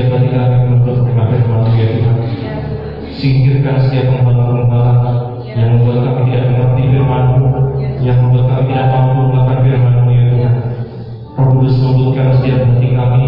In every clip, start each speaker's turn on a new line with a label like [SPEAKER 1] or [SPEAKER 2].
[SPEAKER 1] sejak tadi kami menuntut terima kasih malam ya Tuhan
[SPEAKER 2] Singkirkan setiap penghalang-penghalang yang membuat kami tidak mengerti firman yang membuat kami tidak mampu melakukan firman-Mu ya Tuhan Roh Kudus membutuhkan setiap hati kami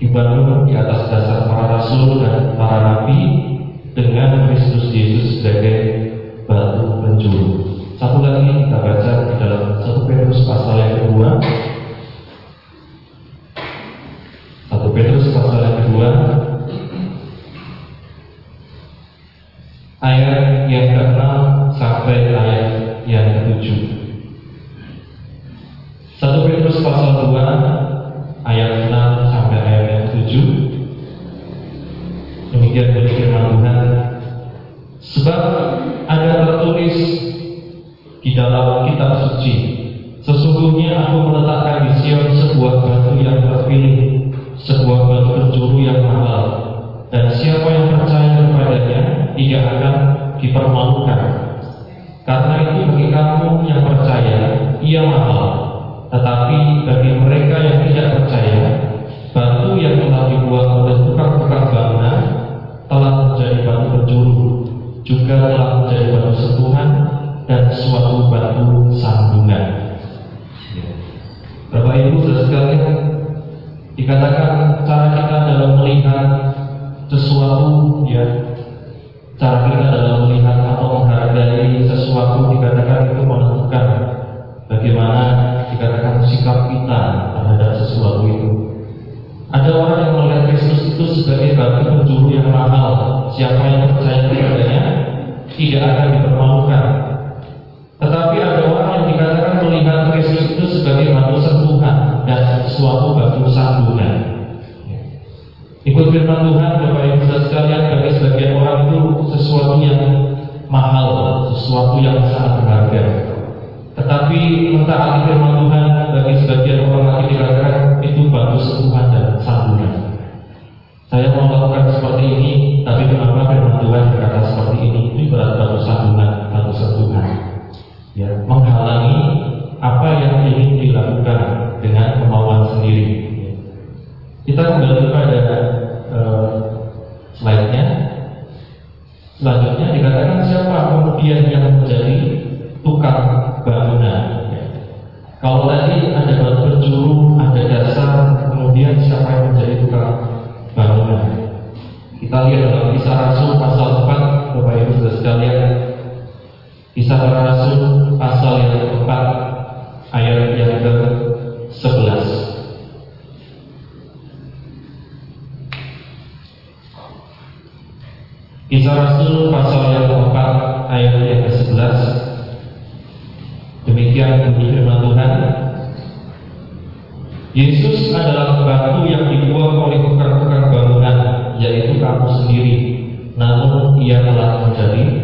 [SPEAKER 2] dibangun di atas dasar para rasul dan para nabi dengan Kristus Yesus sebagai batu penjuru. Satu lagi kita baca di dalam 1 Petrus pasal yang kedua. 1 Petrus pasal yang kedua ayat yang ke-6 sampai ayat yang ketujuh. itu ada eh, slide-nya. Selanjutnya dikatakan siapa kemudian yang menjadi tukang bangunan. Ya. Kalau tadi ada batu penjuru, ada dasar, kemudian siapa yang menjadi tukang bangunan. Kita lihat dalam kisah Rasul pasal 4, Bapak Ibu sudah sekalian, kisah Rasul. Yesus adalah batu yang dibuang oleh tukang-tukang bangunan, yaitu kamu sendiri. Namun ia telah menjadi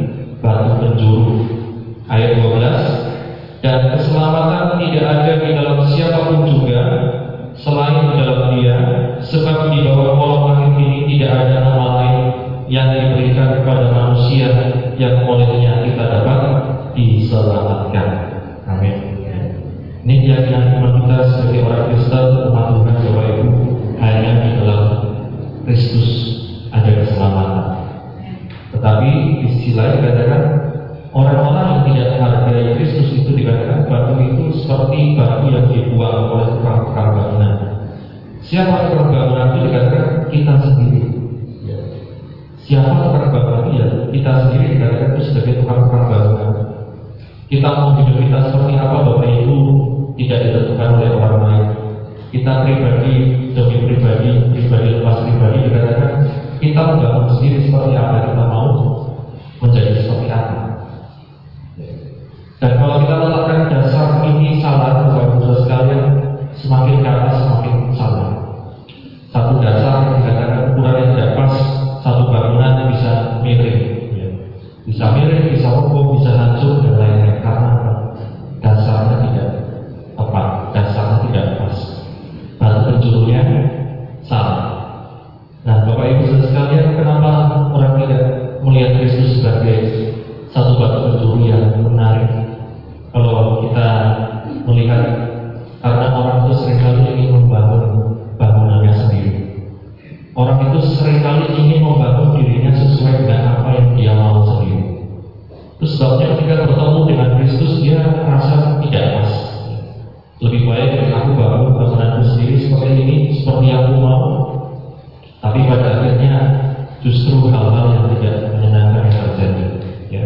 [SPEAKER 2] justru hal-hal yang tidak menyenangkan yang terjadi. Ya.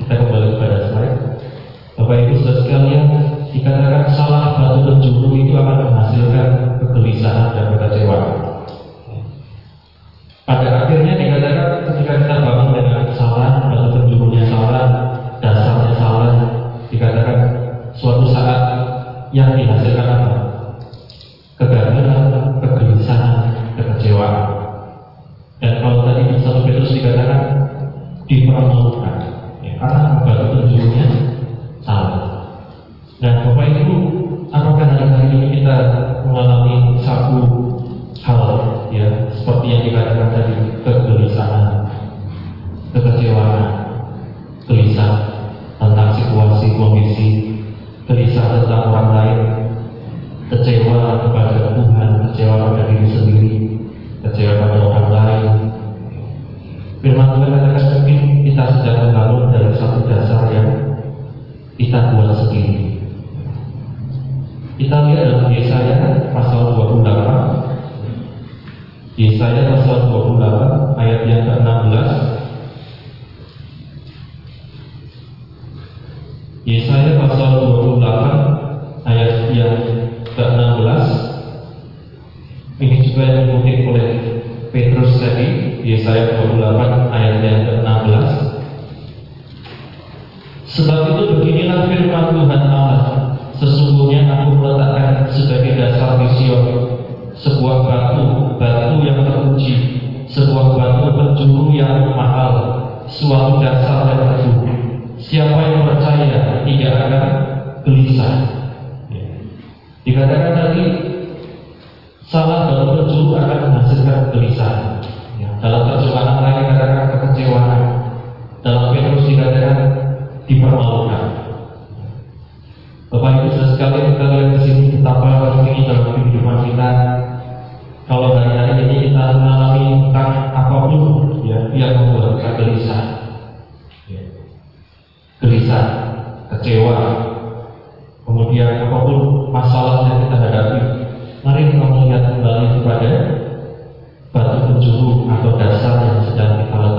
[SPEAKER 2] Kita kembali kepada slide. Bapak Ibu sudah sekalian, dikatakan salah batu penjuru itu akan Yesaya 28 ayat yang ke-16 Sebab itu beginilah firman Tuhan Allah Sesungguhnya aku meletakkan sebagai dasar misio Sebuah batu, batu yang teruji Sebuah batu penjuru yang mahal Suatu dasar yang teguh. Siapa yang percaya tidak akan gelisah. Dikatakan tadi Salah dan penjuru akan menghasilkan gelisah. Dalam terjemahan lain dikatakan kekecewaan. Dalam virus dikatakan dipermalukan. Bapak Ibu saudara sekalian kita lihat di sini betapa penting ini dalam kehidupan kita. Kalau dari hari ini kita mengalami tentang apa pun ya, yang membuat kita gelisah, ya. gelisah, kecewa, kemudian apa pun masalah yang kita hadapi. Mari kita melihat kembali kepada juru atau dasar yang sedang kita lakukan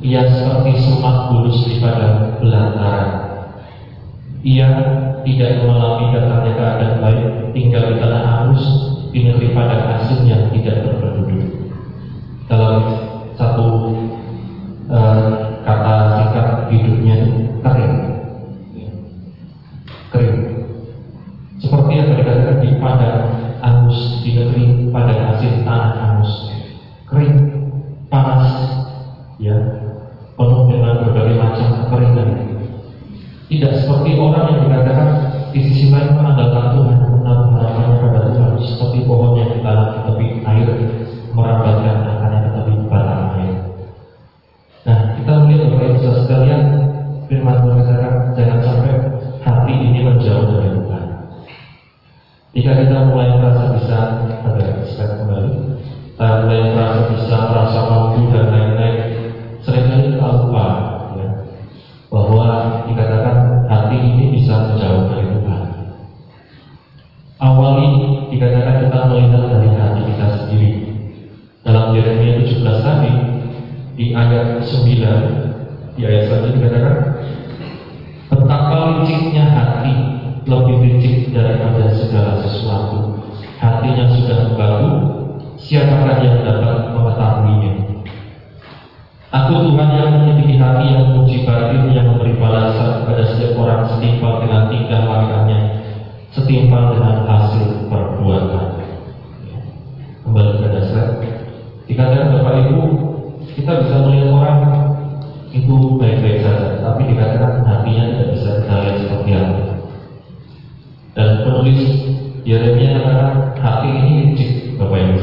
[SPEAKER 2] ia seperti semak bulus di padang belantara. Ia tidak mengalami datangnya keadaan baik, tinggal di tanah halus, di negeri padang asin yang tidak berpenduduk. Dalam satu kita mulai merasa bisa ada respect kembali. Kita mulai merasa bisa merasa mampu dan lain-lain. Seringkali kita lupa ya, bahwa dikatakan hati ini bisa menjauh dari Tuhan. Awali dikatakan kita melihat dari hati kita sendiri. Dalam Yeremia 17 tadi di ayat 9 siapakah yang dapat mengetahuinya? Aku Tuhan yang memiliki hati yang menguji batin yang memberi balasan kepada setiap orang setimpal dengan tingkah lakunya, setimpal dengan hasil perbuatan. Kembali ke dasar, dikatakan Bapak Ibu, kita bisa melihat orang itu baik-baik saja, tapi dikatakan hatinya tidak bisa kita lihat seperti apa. Dan penulis Yeremia katakan hati ini licik, Bapak Ibu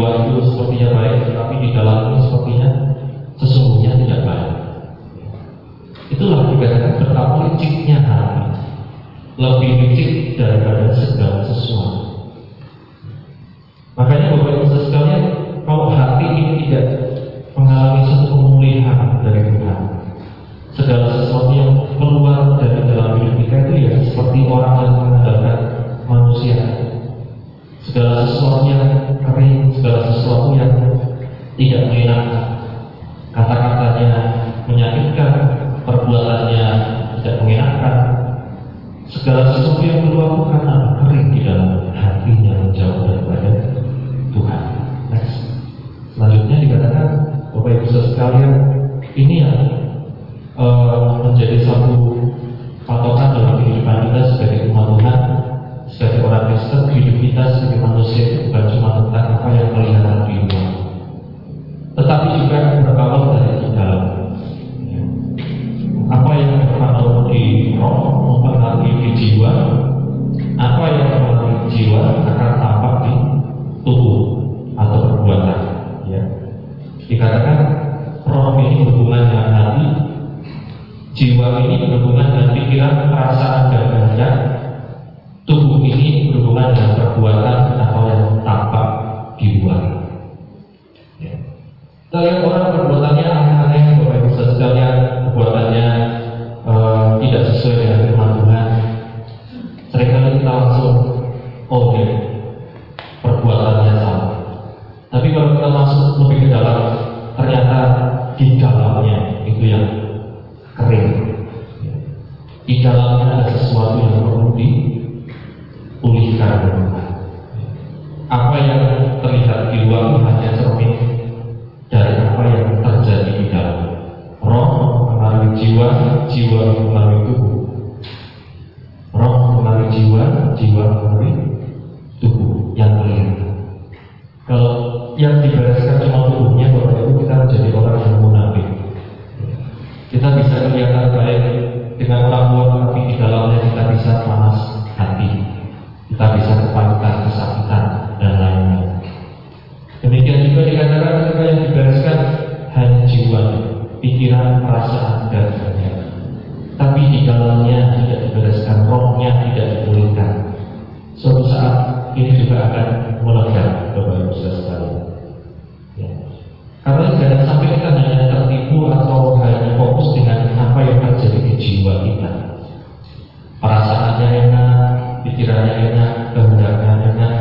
[SPEAKER 2] luar itu sepertinya baik tetapi di dalamnya sepertinya sesungguhnya tidak baik. Itulah dikatakan betapa liciknya hati lebih licik daripada segala sesuatu. Makanya bapak ibu sekalian kalau hati ini tidak mengalami satu pemulihan dari Tuhan segala sesuatu yang keluar dari dalam diri kita itu ya seperti segala sesuatu yang tidak menyenangkan. pikiran, perasaan, dan sebagainya. Tapi di dalamnya tidak dibereskan, rohnya tidak dipulihkan. Suatu saat ini juga akan meledak, Bapak Ibu sekali. Ya. Karena jangan sampai kita hanya tertipu atau hanya fokus dengan apa yang terjadi di jiwa kita. Perasaannya enak, pikirannya enak, kehendaknya enak,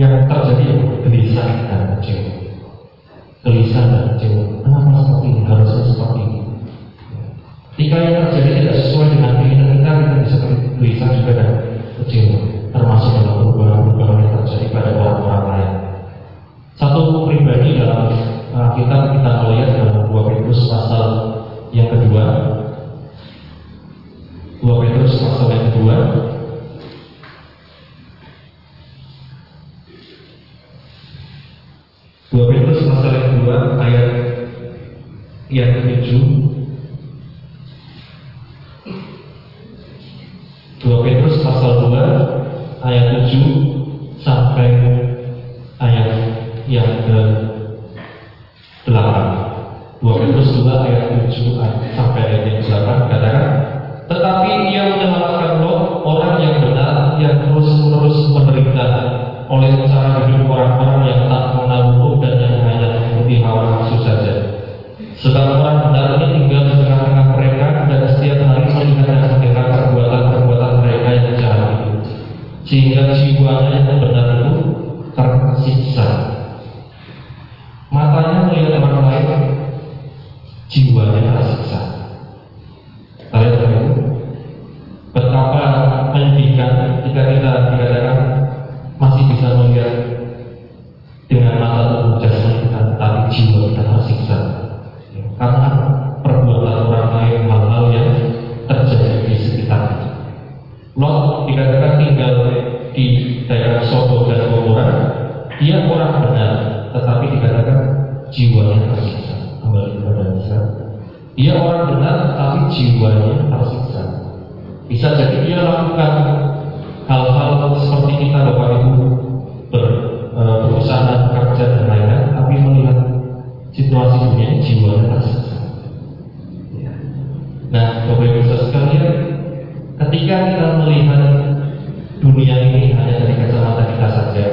[SPEAKER 2] yang terjadi gelisah dan kecewa. e a Teju jiwanya tersiksa. Kembali kepada Islam. Dia orang benar, tapi jiwanya tersiksa. Bisa jadi dia lakukan hal-hal seperti kita Bapak Ibu ber, e, berusaha kerja dan lain-lain, tapi melihat situasi dunia jiwanya tersiksa. Ya. Nah, Bapak Ibu sekalian, ketika kita melihat dunia ini hanya dari kacamata kita saja,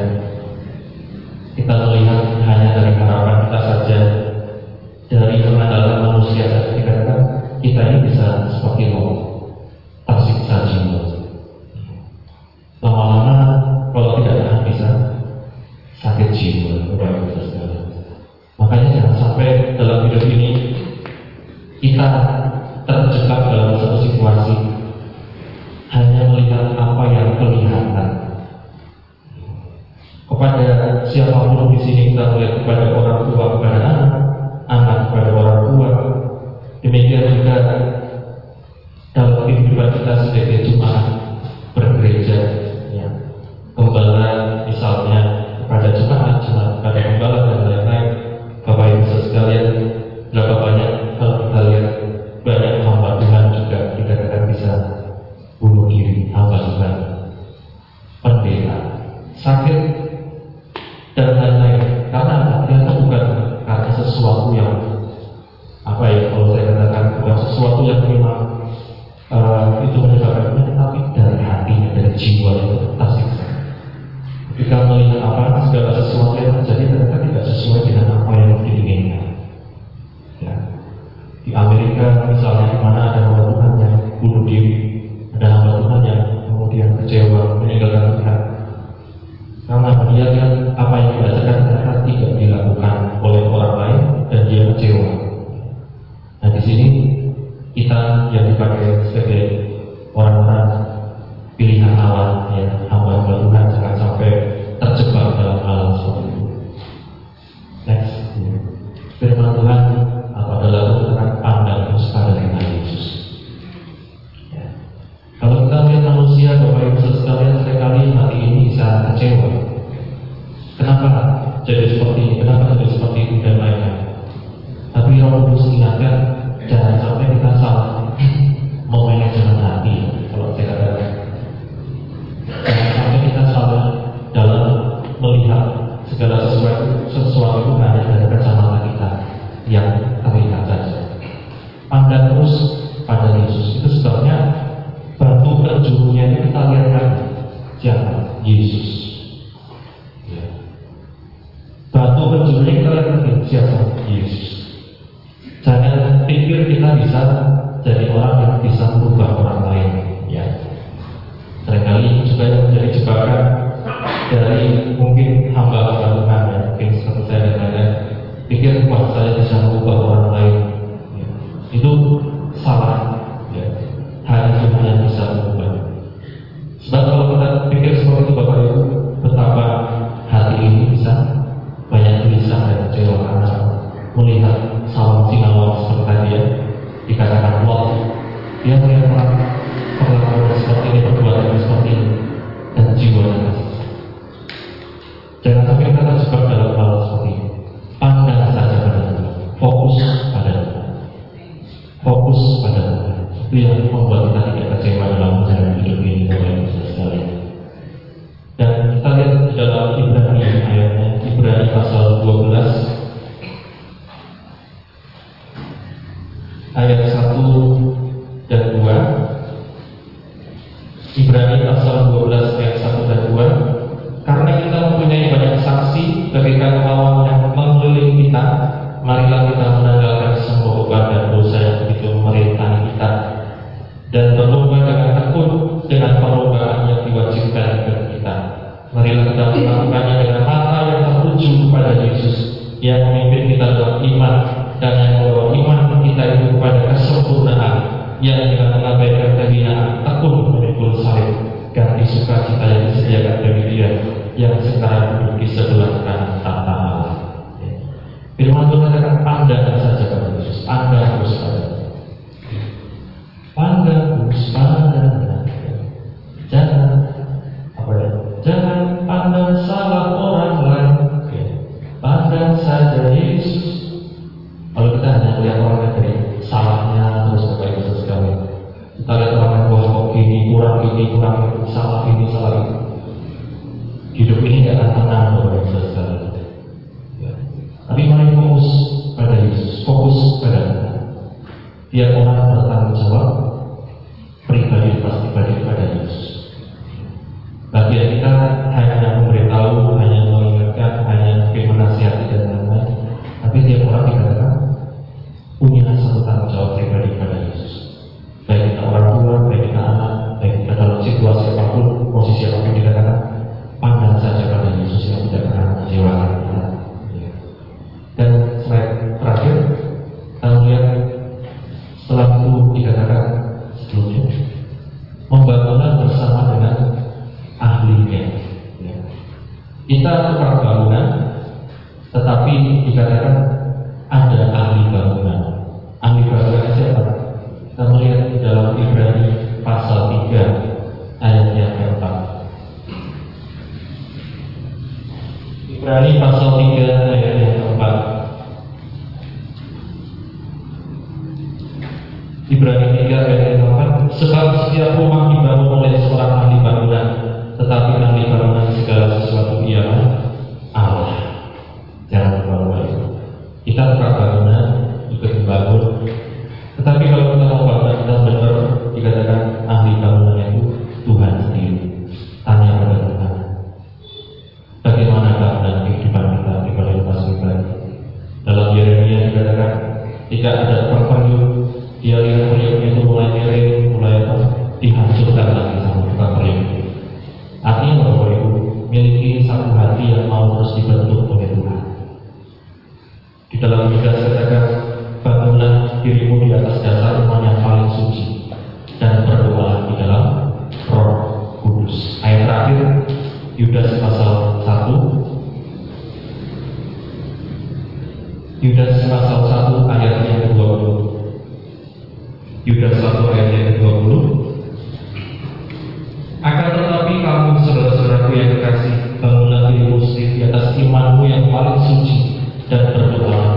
[SPEAKER 2] Firman Tuhan kata tanda hati yang mau terus dibentuk oleh Tuhan. Di dalam tiga dikatakan bangunlah dirimu di atas dasar iman yang paling suci dan berdoa di dalam Roh Kudus. Ayat terakhir Yudas pasal 1 Yudas pasal 1 ayat yang ke-20 Yudas 1 ayat yang ke-20 Akan tetapi kamu saudara-saudaraku yang kekasih imanmu yang paling suci dan berdoa.